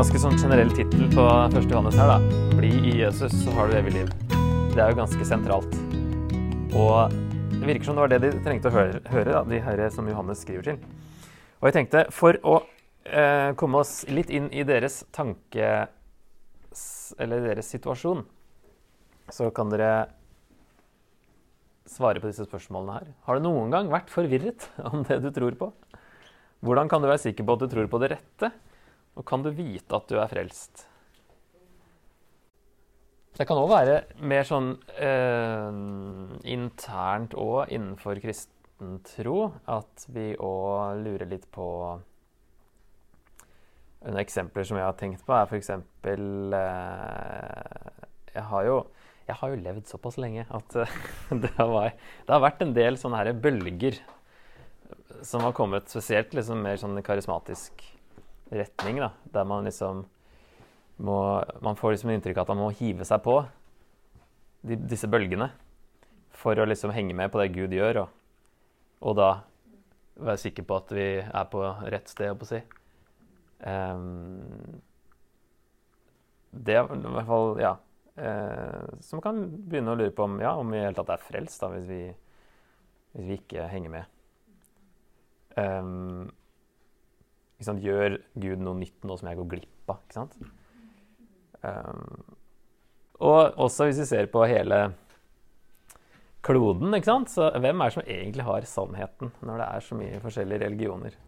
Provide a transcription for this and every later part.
ganske sånn generell tittel på første Johannes her, da. Bli i Jesus, så har du evig liv. Det er jo ganske sentralt. Og det virker som det var det de trengte å høre, høre da, de herre som Johannes skriver til. Og jeg tenkte, for å eh, komme oss litt inn i deres tanke Eller deres situasjon, så kan dere svare på disse spørsmålene her. Har du noen gang vært forvirret om det du tror på? Hvordan kan du være sikker på at du tror på det rette? Og kan du vite at du er frelst? Det kan òg være mer sånn eh, internt òg innenfor kristen tro at vi òg lurer litt på Noen eksempler som jeg har tenkt på, er f.eks. Eh, jeg har jo jeg har jo levd såpass lenge at uh, det, har, det, har, vært en del sånne her bølger som har kommet spesielt liksom mer sånn karismatisk retning, da, der man liksom må Man får liksom inntrykk av at man må hive seg på de, disse bølgene for å liksom henge med på det Gud gjør, og, og da være sikker på at vi er på rett sted, å si. Um, det i hvert fall Ja eh, som kan begynne å lure på om, ja, om vi i hele tatt er frelst da, hvis vi, hvis vi ikke henger med. Um, Gjør Gud noe nytt nå som jeg går glipp av? ikke sant? Um, og også hvis vi ser på hele kloden, ikke sant? så hvem er det som egentlig har sannheten når det er så mye forskjellige religioner?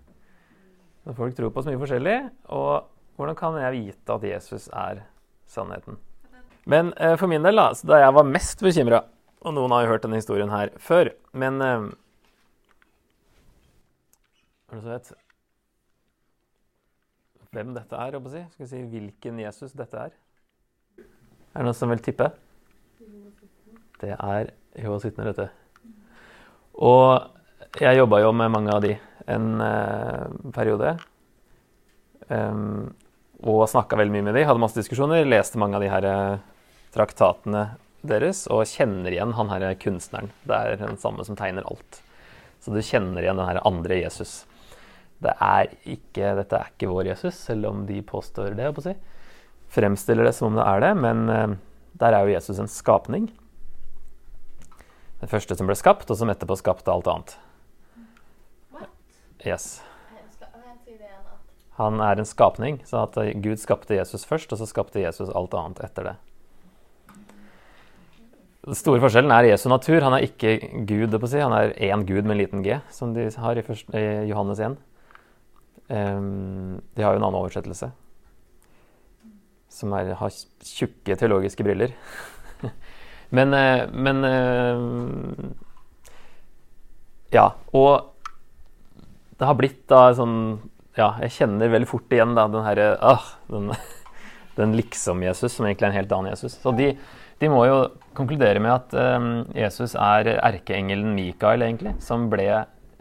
Når folk tror på så mye forskjellig, og hvordan kan jeg vite at Jesus er sannheten? Men eh, for min del, da, da jeg var mest bekymra Og noen har jo hørt denne historien her før, men eh, Er det så vet hvem dette er, Jeg si? Skal vi si hvilken Jesus dette er? Er det noen som vil tippe? Det er Jehovas vitner, vet. Og jeg jobba jo med mange av de en eh, periode. Um, og snakka veldig mye med de, hadde masse diskusjoner, leste mange av de her eh, traktatene deres og kjenner igjen han her kunstneren. Det er den samme som tegner alt. Så du kjenner igjen den her andre Jesus. Det er ikke, dette er ikke vår Jesus, selv om de påstår det. Si. Fremstiller det som om det er det, men uh, der er jo Jesus en skapning. Den første som ble skapt, og som etterpå skapte alt annet. What? Yes. Han er en skapning, så at Gud skapte Jesus først, og så skapte Jesus alt annet etter det. Den store forskjellen er Jesu natur. Han er ikke Gud. Han er én Gud med en liten g, som de har i Johannes 1. Um, de har jo en annen oversettelse, som er, har tjukke teologiske briller. men, uh, men uh, Ja. Og det har blitt da sånn Ja, jeg kjenner veldig fort igjen da, den herre uh, Den, den liksom-Jesus, som egentlig er en helt annen Jesus. Så de de må jo konkludere med at um, Jesus er erkeengelen Mikael, egentlig, som ble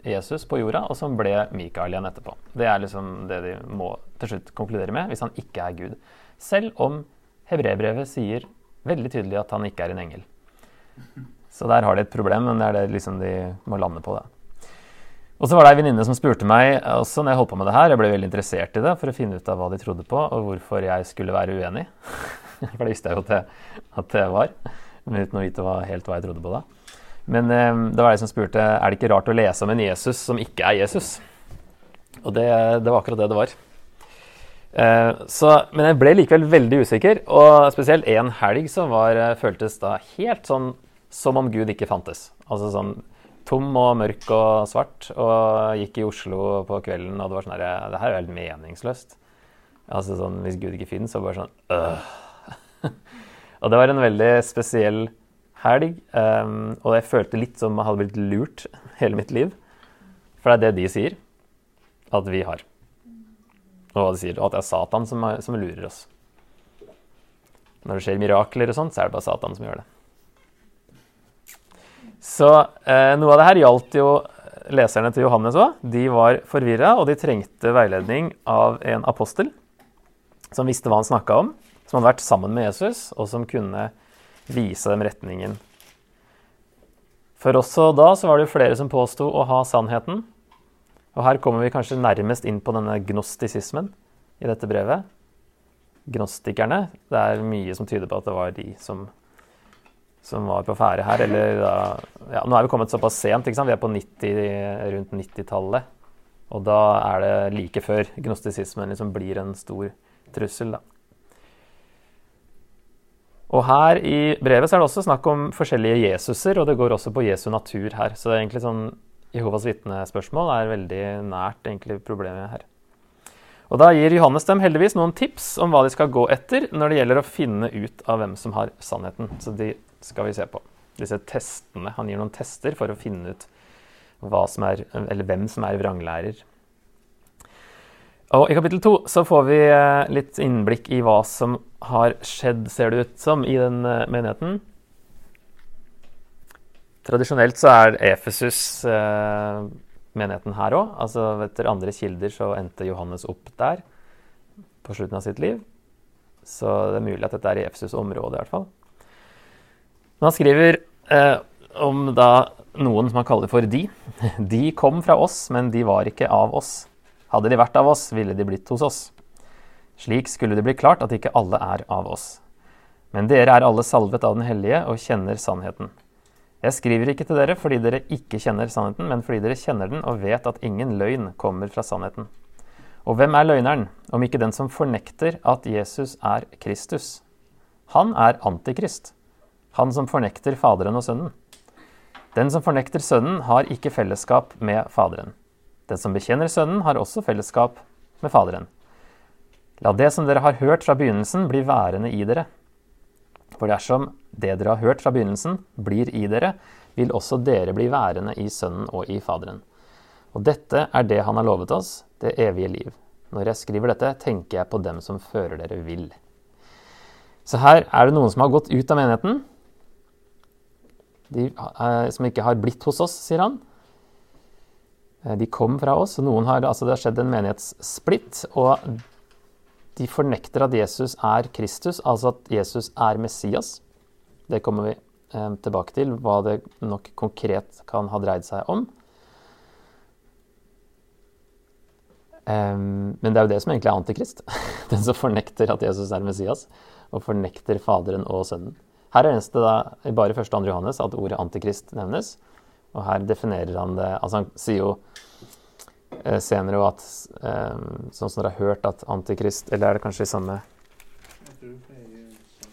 Jesus på jorda, og som ble Mikael igjen etterpå. Det er liksom det de må til slutt konkludere med, hvis han ikke er Gud. Selv om hebreerbrevet sier veldig tydelig at han ikke er en engel. Så der har de et problem, men det er det liksom de må lande på. Da. Og så var det ei venninne som spurte meg også når jeg holdt på med det her. Jeg ble veldig interessert i det for å finne ut av hva de trodde på, og hvorfor jeg skulle være uenig. For det visste jeg jo at det, at det var, men uten å vite hva, helt hva jeg trodde på da. Men eh, det var jeg som spurte er det ikke rart å lese om en Jesus som ikke er Jesus. Og det, det var akkurat det det var. Eh, så, men jeg ble likevel veldig usikker, og spesielt en helg som var, eh, føltes da helt sånn som om Gud ikke fantes. Altså sånn tom og mørk og svart, og gikk i Oslo på kvelden, og det var sånn her Det her er jo helt meningsløst. Altså sånn, Hvis Gud ikke finnes, så bare sånn øh. og det var en veldig spesiell helg. Um, og jeg følte litt som jeg hadde blitt lurt hele mitt liv. For det er det de sier at vi har. Og de sier at det er Satan som, som lurer oss. Når det skjer mirakler og sånt, så er det bare Satan som gjør det. Så eh, noe av det her gjaldt jo leserne til Johannes òg. De var forvirra, og de trengte veiledning av en apostel som visste hva han snakka om som hadde vært sammen med Jesus, og som kunne vise dem retningen. For også da så var det jo flere som påsto å ha sannheten. Og her kommer vi kanskje nærmest inn på denne gnostisismen i dette brevet. gnostikerne. Det er mye som tyder på at det var de som, som var på ferde her. Eller da ja, Nå er vi kommet såpass sent. ikke sant? Vi er på 90, rundt 90-tallet. Og da er det like før gnostisismen liksom blir en stor trussel. da. Og her i brevet så er det også snakk om forskjellige Jesuser, og det går også på Jesu natur her. Så det er egentlig sånn Jehovas vitnespørsmål er veldig nært egentlig problemet her. Og Da gir Johannes dem heldigvis noen tips om hva de skal gå etter når det gjelder å finne ut av hvem som har sannheten. Så de skal vi se på. Disse testene. Han gir noen tester for å finne ut som er, hvem som er vranglærer. Og I kapittel to får vi eh, litt innblikk i hva som har skjedd, ser det ut som, i den eh, menigheten. Tradisjonelt så er Efesus eh, menigheten her òg. Altså, etter andre kilder så endte Johannes opp der på slutten av sitt liv. Så det er mulig at dette er i Efesus' område, i hvert fall. Men han skriver eh, om da noen som han kaller for de. De kom fra oss, men de var ikke av oss. Hadde de vært av oss, ville de blitt hos oss. Slik skulle det bli klart at ikke alle er av oss. Men dere er alle salvet av Den hellige og kjenner sannheten. Jeg skriver ikke til dere fordi dere ikke kjenner sannheten, men fordi dere kjenner den og vet at ingen løgn kommer fra sannheten. Og hvem er løgneren, om ikke den som fornekter at Jesus er Kristus? Han er antikrist, han som fornekter Faderen og Sønnen. Den som fornekter Sønnen, har ikke fellesskap med Faderen. Den som bekjenner Sønnen, har også fellesskap med Faderen. La det som dere har hørt fra begynnelsen, bli værende i dere. For dersom det dere har hørt fra begynnelsen, blir i dere, vil også dere bli værende i Sønnen og i Faderen. Og dette er det Han har lovet oss, det evige liv. Når jeg skriver dette, tenker jeg på dem som fører dere vill. Så her er det noen som har gått ut av menigheten, de, eh, som ikke har blitt hos oss, sier han. Eh, de kom fra oss. noen har, altså Det har skjedd en menighetssplitt. Og de fornekter at Jesus er Kristus, altså at Jesus er Messias. Det kommer vi eh, tilbake til, hva det nok konkret kan ha dreid seg om. Um, men det er jo det som egentlig er antikrist. Den som fornekter at Jesus er Messias, og fornekter Faderen og Sønnen. Her er det eneste da, bare i 1. og 2. Johannes at ordet antikrist nevnes. Og her definerer han det Altså, han sier jo eh, senere at eh, Sånn som dere har hørt at antikrist Eller er det kanskje i samme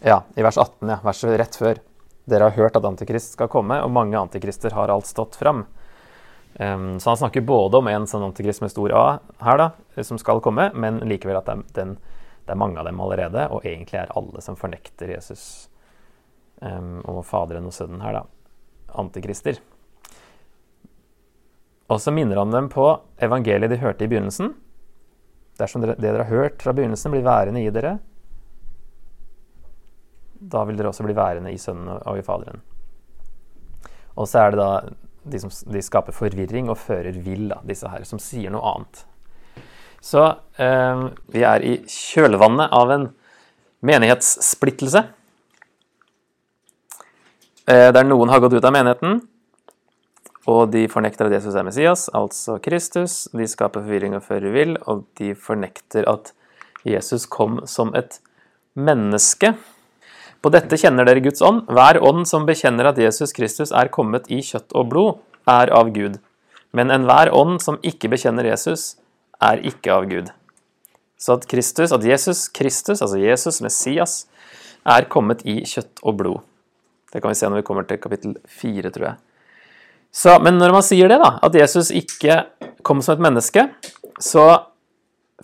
Ja, i vers 18, ja. Verset rett før. Dere har hørt at antikrist skal komme, og mange antikrister har alt stått fram. Så han snakker både om en sånn antikrist med stor A her, da, som skal komme, men likevel at det er, den, det er mange av dem allerede, og egentlig er alle som fornekter Jesus um, og Faderen og Sønnen her, da, antikrister. Og så minner han dem på evangeliet de hørte i begynnelsen. Dersom det dere har hørt fra begynnelsen, blir værende i dere, da vil dere også bli værende i Sønnen og i Faderen. Og så er det da de som de skaper forvirring og fører vill, disse her, som sier noe annet. Så eh, vi er i kjølvannet av en menighetssplittelse. Eh, der noen har gått ut av menigheten, og de fornekter at Jesus er Messias, altså Kristus. De skaper forvirring og fører vill, og de fornekter at Jesus kom som et menneske. På dette kjenner dere Guds ånd. Hver ånd som bekjenner at Jesus Kristus er kommet i kjøtt og blod, er av Gud. Men enhver ånd som ikke bekjenner Jesus, er ikke av Gud. Så at Kristus, at Jesus Kristus, altså Jesus, Messias, er kommet i kjøtt og blod. Det kan vi se når vi kommer til kapittel fire, tror jeg. Så, men når man sier det, da, at Jesus ikke kom som et menneske, så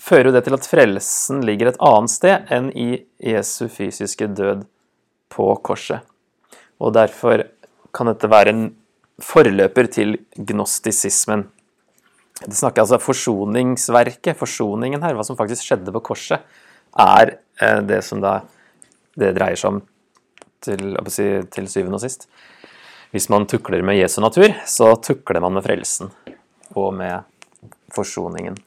fører jo det til at frelsen ligger et annet sted enn i Jesu fysiske død på korset. Og derfor kan dette være en forløper til gnostisismen. Det snakker altså Forsoningsverket, forsoningen her, hva som faktisk skjedde på korset, er eh, det som da det dreier seg om til, til syvende og sist. Hvis man tukler med Jesu natur, så tukler man med frelsen og med forsoningen.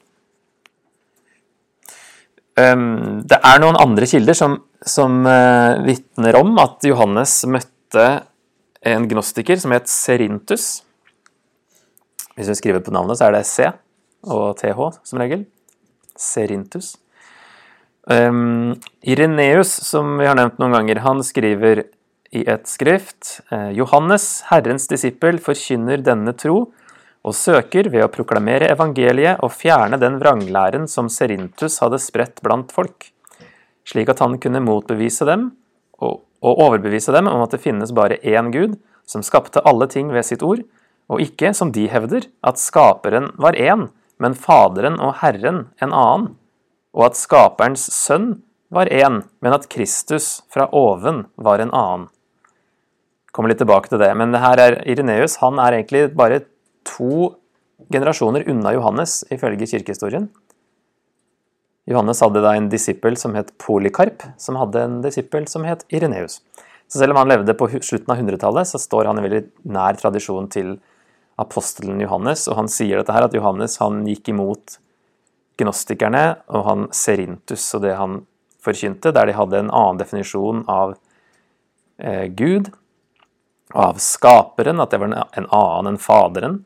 Ehm, det er noen andre kilder som, som uh, vitner om at Johannes møtte en gnostiker som het Serintus. Hvis vi skriver på navnet, så er det C og TH som regel. Serintus. Um, Ireneus, som vi har nevnt noen ganger, han skriver i et skrift eh, Johannes, Herrens disippel, forkynner denne tro og søker ved å proklamere evangeliet og fjerne den vranglæren som Serintus hadde spredt blant folk, slik at han kunne motbevise dem og, overbevise dem om at det finnes bare én Gud, som skapte alle ting ved sitt ord, og ikke, som de hevder, at skaperen var én, men Faderen og Herren en annen, og at skaperens sønn var én, men at Kristus fra oven var en annen. Kommer litt tilbake til det, men her er Ireneus han er egentlig bare to generasjoner unna Johannes, ifølge kirkehistorien. Johannes hadde da en disippel som het Polikarp, som hadde en disippel som het Ireneus. Så selv om han levde på slutten av 100-tallet, så står han i veldig nær tradisjon til apostelen Johannes, og han sier dette her, at Johannes han gikk imot gnostikerne og han Serintus og det han forkynte, der de hadde en annen definisjon av eh, Gud, av skaperen, at det var en annen enn Faderen,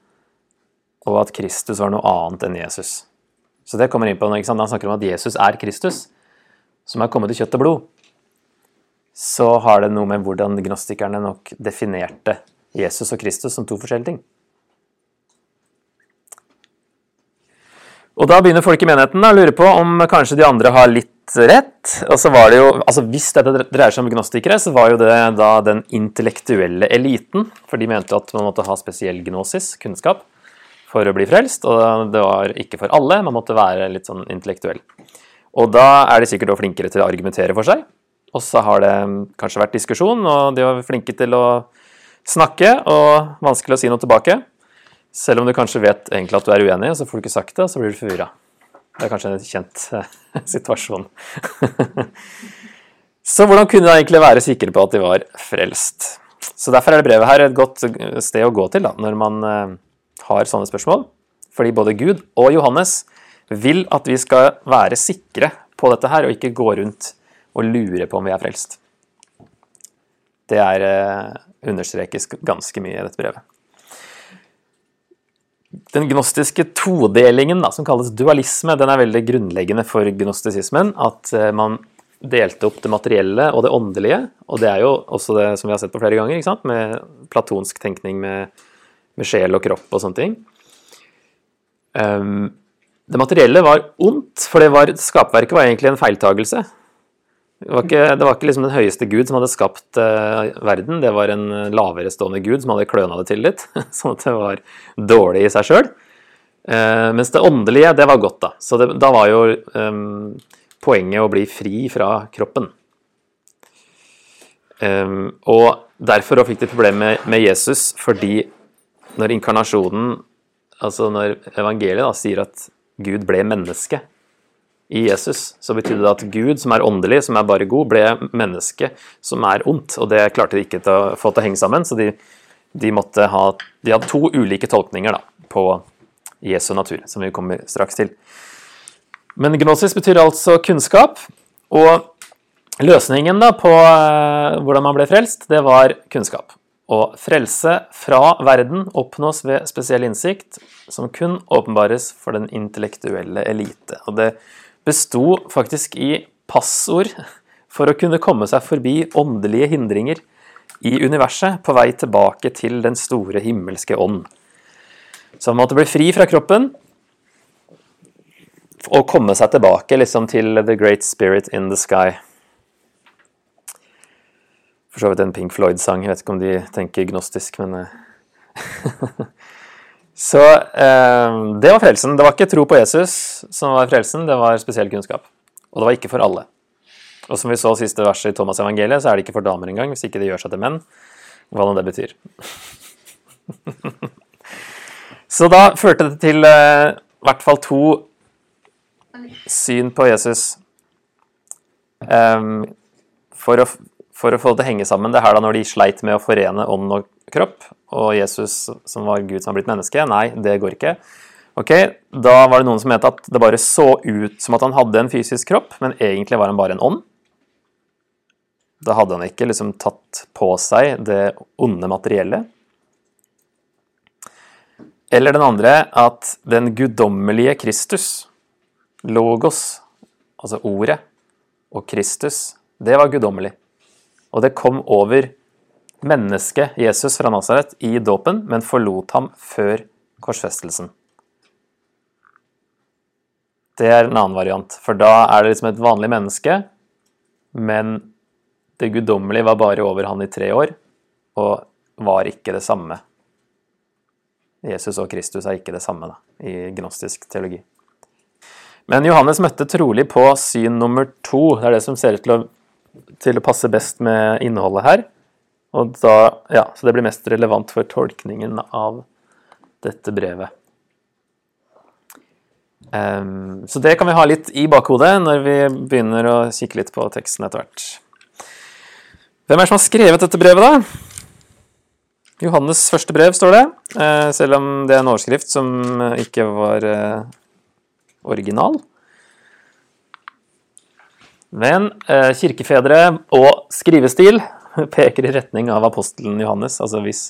og at Kristus var noe annet enn Jesus. Så det kommer inn på når han snakker om at Jesus er Kristus, som er kommet i kjøtt og blod. Så har det noe med hvordan gnostikerne nok definerte Jesus og Kristus som to forskjellige ting. Og da begynner folk i menigheten å lure på om kanskje de andre har litt rett. Og så var det jo, altså Hvis dette dreier seg om gnostikere, så var jo det da den intellektuelle eliten. For de mente at man måtte ha spesiell gnosis, kunnskap, for å bli frelst. Og det var ikke for alle, man måtte være litt sånn intellektuell. Og da er de sikkert også flinkere til å argumentere for seg. Og så har det kanskje vært diskusjon, og de var flinke til å snakke, og vanskelig å si noe tilbake. Selv om du kanskje vet egentlig at du er uenig, og så får du ikke sagt det, og så blir du forvirra. Det er kanskje en kjent eh, situasjon. så hvordan kunne de egentlig være sikre på at de var frelst? Så Derfor er det brevet her et godt sted å gå til da, når man eh, har sånne spørsmål. Fordi både Gud og Johannes vil at vi skal være sikre på dette her, og ikke gå rundt og lure på om vi er frelst. Det er eh, understrekes ganske mye i dette brevet den gnostiske todelingen, da, som kalles dualisme, den er veldig grunnleggende for gnostisismen. At eh, man delte opp det materielle og det åndelige. Og det er jo også det som vi har sett på flere ganger, med platonsk tenkning med, med sjel og kropp og sånne ting. Um, det materielle var ondt, for det var, skapverket var egentlig en feiltagelse. Det var ikke, det var ikke liksom den høyeste gud som hadde skapt uh, verden, det var en lavere stående gud som hadde kløna det til litt. Sånn at det var dårlig i seg sjøl. Uh, eh, mens det åndelige, det var godt, da. Så det, da var jo um, poenget å bli fri fra kroppen. Um, og derfor fikk de problemer med, med, Jesus, fordi når inkarnasjonen, altså når evangeliet da, sier at Gud ble menneske, i Jesus, så betydde det at Gud, som er åndelig, som er bare god, ble menneske som er ondt. Og det klarte de ikke til å få til å henge sammen, så de, de, ha De hadde to ulike tolkninger da, på Jesu natur, som vi kommer straks til. Men gnosis betyr altså kunnskap, og løsningen da på uh, hvordan man ble frelst, det var kunnskap. Og frelse fra verden oppnås ved spesiell innsikt, som kun åpenbares for den intellektuelle elite. Og det besto faktisk i passord for å kunne komme seg forbi åndelige hindringer i universet på vei tilbake til den store himmelske ånd. Så han måtte bli fri fra kroppen og komme seg tilbake liksom, til the great spirit in the sky. For så vidt en Pink Floyd-sang. Jeg vet ikke om de tenker gnostisk, men eh, Så eh, det var frelsen. Det var ikke tro på Jesus som var frelsen, det var spesiell kunnskap. Og det var ikke for alle. Og som vi så siste verset i Thomas evangeliet, så er det ikke for damer engang, hvis ikke de gjør seg til menn. Hva nå det betyr. så da førte det til eh, i hvert fall to syn på Jesus. Um, for, å, for, å, få det til å henge sammen, det her da når de sleit med å forene ånd og kropp, og Jesus som var Gud som har blitt menneske. Nei, det går ikke. Ok, Da var det noen som mente at det bare så ut som at han hadde en fysisk kropp, men egentlig var han bare en ånd. Da hadde han ikke liksom tatt på seg det onde materielle. Eller den andre at den guddommelige Kristus, logos, altså ordet, og Kristus, det var guddommelig. Og det kom over mennesket Jesus fra Nasaret i dåpen, men forlot ham før korsfestelsen. Det er en annen variant, for da er det liksom et vanlig menneske, men det guddommelige var bare over han i tre år, og var ikke det samme. Jesus og Kristus er ikke det samme da, i gnostisk teologi. Men Johannes møtte trolig på syn nummer to. Det er det som ser ut til å, til å passe best med innholdet her. Og da, ja, så det blir mest relevant for tolkningen av dette brevet. Um, så det kan vi ha litt i bakhodet når vi begynner å kikke litt på teksten etter hvert. Hvem er det som har skrevet dette brevet, da? Johannes første brev, står det. Uh, selv om det er en overskrift som ikke var uh, original. Men uh, kirkefedre og skrivestil peker i retning av apostelen Johannes. Altså hvis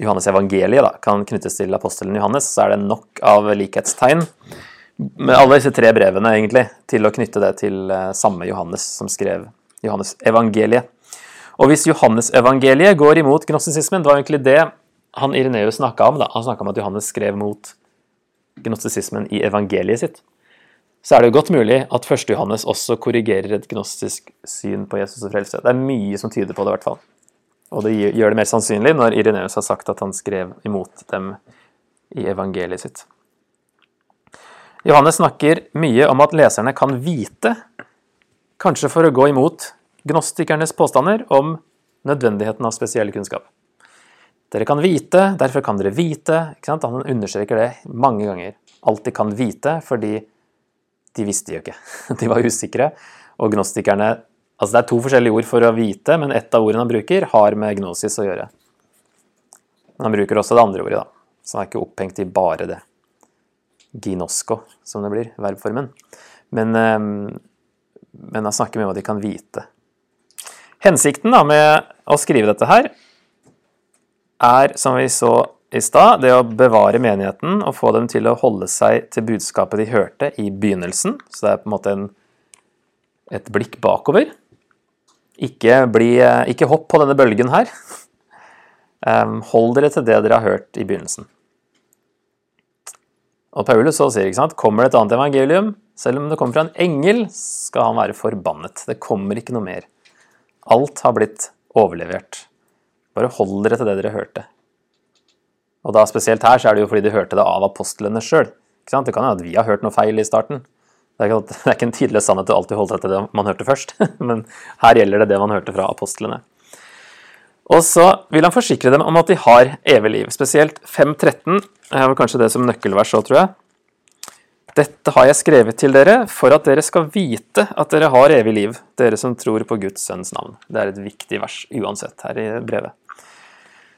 Johannes evangeliet da, kan knyttes til apostelen Johannes, så er det nok av likhetstegn med alle disse tre brevene egentlig, til å knytte det til eh, samme Johannes som skrev Johannes evangeliet. Og hvis Johannes evangeliet går imot gnostisismen, det var egentlig det han Ireneus snakka om. da. Han snakka om at Johannes skrev mot gnostisismen i evangeliet sitt. Så er det godt mulig at 1. Johannes også korrigerer et gnostisk syn på Jesus og frelse. Det er mye som tyder på det, i hvert fall. Og det gjør det mer sannsynlig når Ireneus har sagt at han skrev imot dem i evangeliet sitt. Johannes snakker mye om at leserne kan vite, kanskje for å gå imot gnostikernes påstander om nødvendigheten av spesiell kunnskap. Dere kan vite, derfor kan dere vite. Han understreker det mange ganger. Alltid kan vite, fordi de visste jo ikke. De var usikre. Og gnostikerne Altså det er to forskjellige ord for å vite, men ett av ordene han bruker, har med gnosis å gjøre. Men han bruker også det andre ordet, da. Så han er ikke opphengt i bare det. Ginosko, som det blir, verbformen. Men, ehm, men han snakker med hva de kan vite. Hensikten da med å skrive dette her er, som vi så i stad, det å bevare menigheten og få dem til å holde seg til budskapet de hørte i begynnelsen. Så det er på en måte en, et blikk bakover. Ikke, bli, ikke hopp på denne bølgen her. Hold dere til det dere har hørt i begynnelsen. Og Paulus så sier, ikke sant, kommer det et annet evangelium, selv om det kommer fra en engel, skal han være forbannet. Det kommer ikke noe mer. Alt har blitt overlevert. Bare hold dere til det dere hørte. Og da spesielt her så er det jo fordi de hørte det av apostlene sjøl. Det kan hende at vi har hørt noe feil i starten. Det er ikke, det er ikke en tidløs sannhet å alltid holde seg til det man hørte først, men her gjelder det det man hørte fra apostlene. Og så vil han forsikre dem om at de har evig liv. Spesielt 5.13 er vel kanskje det som nøkkelvers òg, tror jeg. Dette har jeg skrevet til dere for at dere skal vite at dere har evig liv, dere som tror på Guds sønns navn. Det er et viktig vers uansett her i brevet.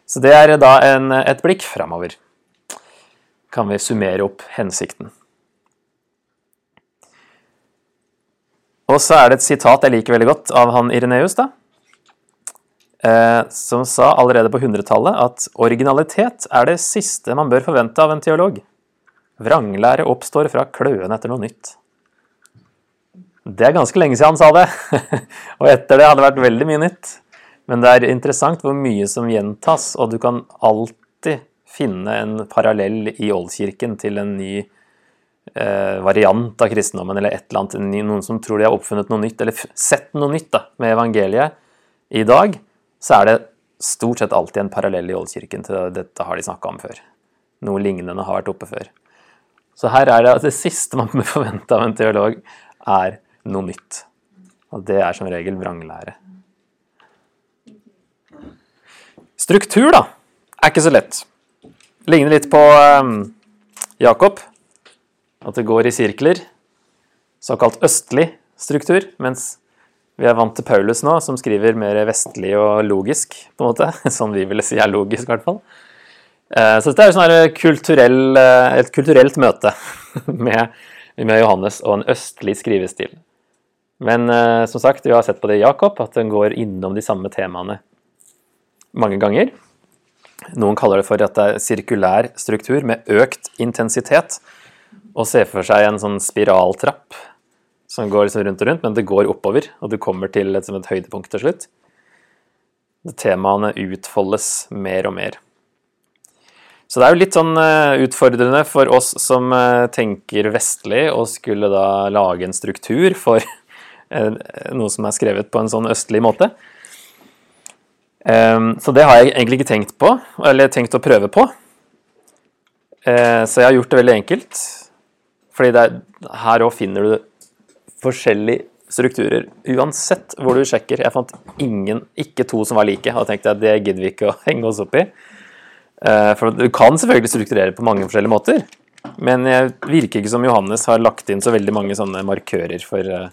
Så det er da en, et blikk framover. Kan vi summere opp hensikten. Og så er det et sitat jeg liker veldig godt av han Ireneus, da. Eh, som sa allerede på 100-tallet at originalitet er det siste man bør forvente av en teolog. Vranglære oppstår fra kløen etter noe nytt. Det er ganske lenge siden han sa det, og etter det hadde det vært veldig mye nytt. Men det er interessant hvor mye som gjentas, og du kan alltid finne en parallell i Oldkirken til en ny eh, variant av kristendommen, eller et eller annet, noen som tror de har oppfunnet noe nytt, eller sett noe nytt da, med evangeliet i dag, så er det stort sett alltid en parallell i Oldkirken til dette har de snakka om før. Noe lignende har vært oppe før. Så her er det at det siste man må forvente av en teolog, er noe nytt. Og det er som regel vranglære. Struktur, da, er ikke så lett. Ligner litt på um, Jakob. At det går i sirkler. Såkalt østlig struktur. Mens vi er vant til Paulus nå, som skriver mer vestlig og logisk, på en måte. Sånn vi ville si er logisk, i hvert fall. Uh, så dette er sånn kulturell, uh, et kulturelt møte med, med, Johannes og en østlig skrivestil. Men som sagt, vi har sett på det i Jakob, at den går innom de samme temaene mange ganger. Noen kaller det for at det er sirkulær struktur med økt intensitet, og ser for seg en sånn spiraltrapp som går liksom rundt og rundt, men det går oppover, og du kommer til et, et høydepunkt til slutt. Temaene utfoldes mer og mer. Så det er jo litt sånn eh, utfordrende for oss som eh, tenker vestlig, og skulle da lage en struktur for eh, noe som er skrevet på en sånn østlig måte. Ehm, så det har jeg egentlig ikke tenkt på, eller tenkt å prøve på. Så jeg har gjort det veldig enkelt. Fordi er, her òg finner du forskjellige strukturer. Uansett hvor du sjekker. Jeg fant ingen, ikke to som var like, og tenkte at det gidder vi ikke å henge oss opp i. Eh, for du kan selvfølgelig strukturere på mange forskjellige måter, men jeg virker ikke som Johannes har lagt inn så veldig mange sånne markører for eh,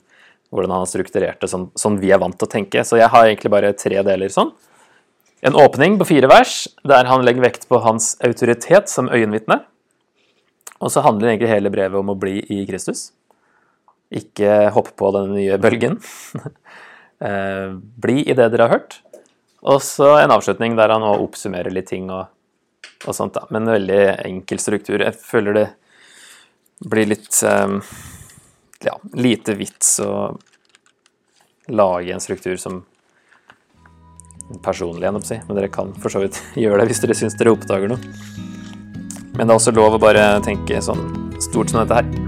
hvordan han har strukturert det sånn, sånn vi er vant til å tenke. Så jeg har egentlig bare tre deler sånn. En åpning på fire vers, der han legger vekt på hans autoritet som øyenvitne. Og så handler egentlig hele brevet om å bli i Kristus. Ikke hopp på den nye bølgen. Eh, bli i det dere har hørt. Og så en avslutning der han oppsummerer litt ting og og sånt, da. Men veldig enkel struktur. Jeg føler det blir litt um, ja, lite vits å lage en struktur som personlig, men dere kan for så vidt gjøre det hvis dere syns dere oppdager noe. Men det er også lov å bare tenke sånn stort som dette her.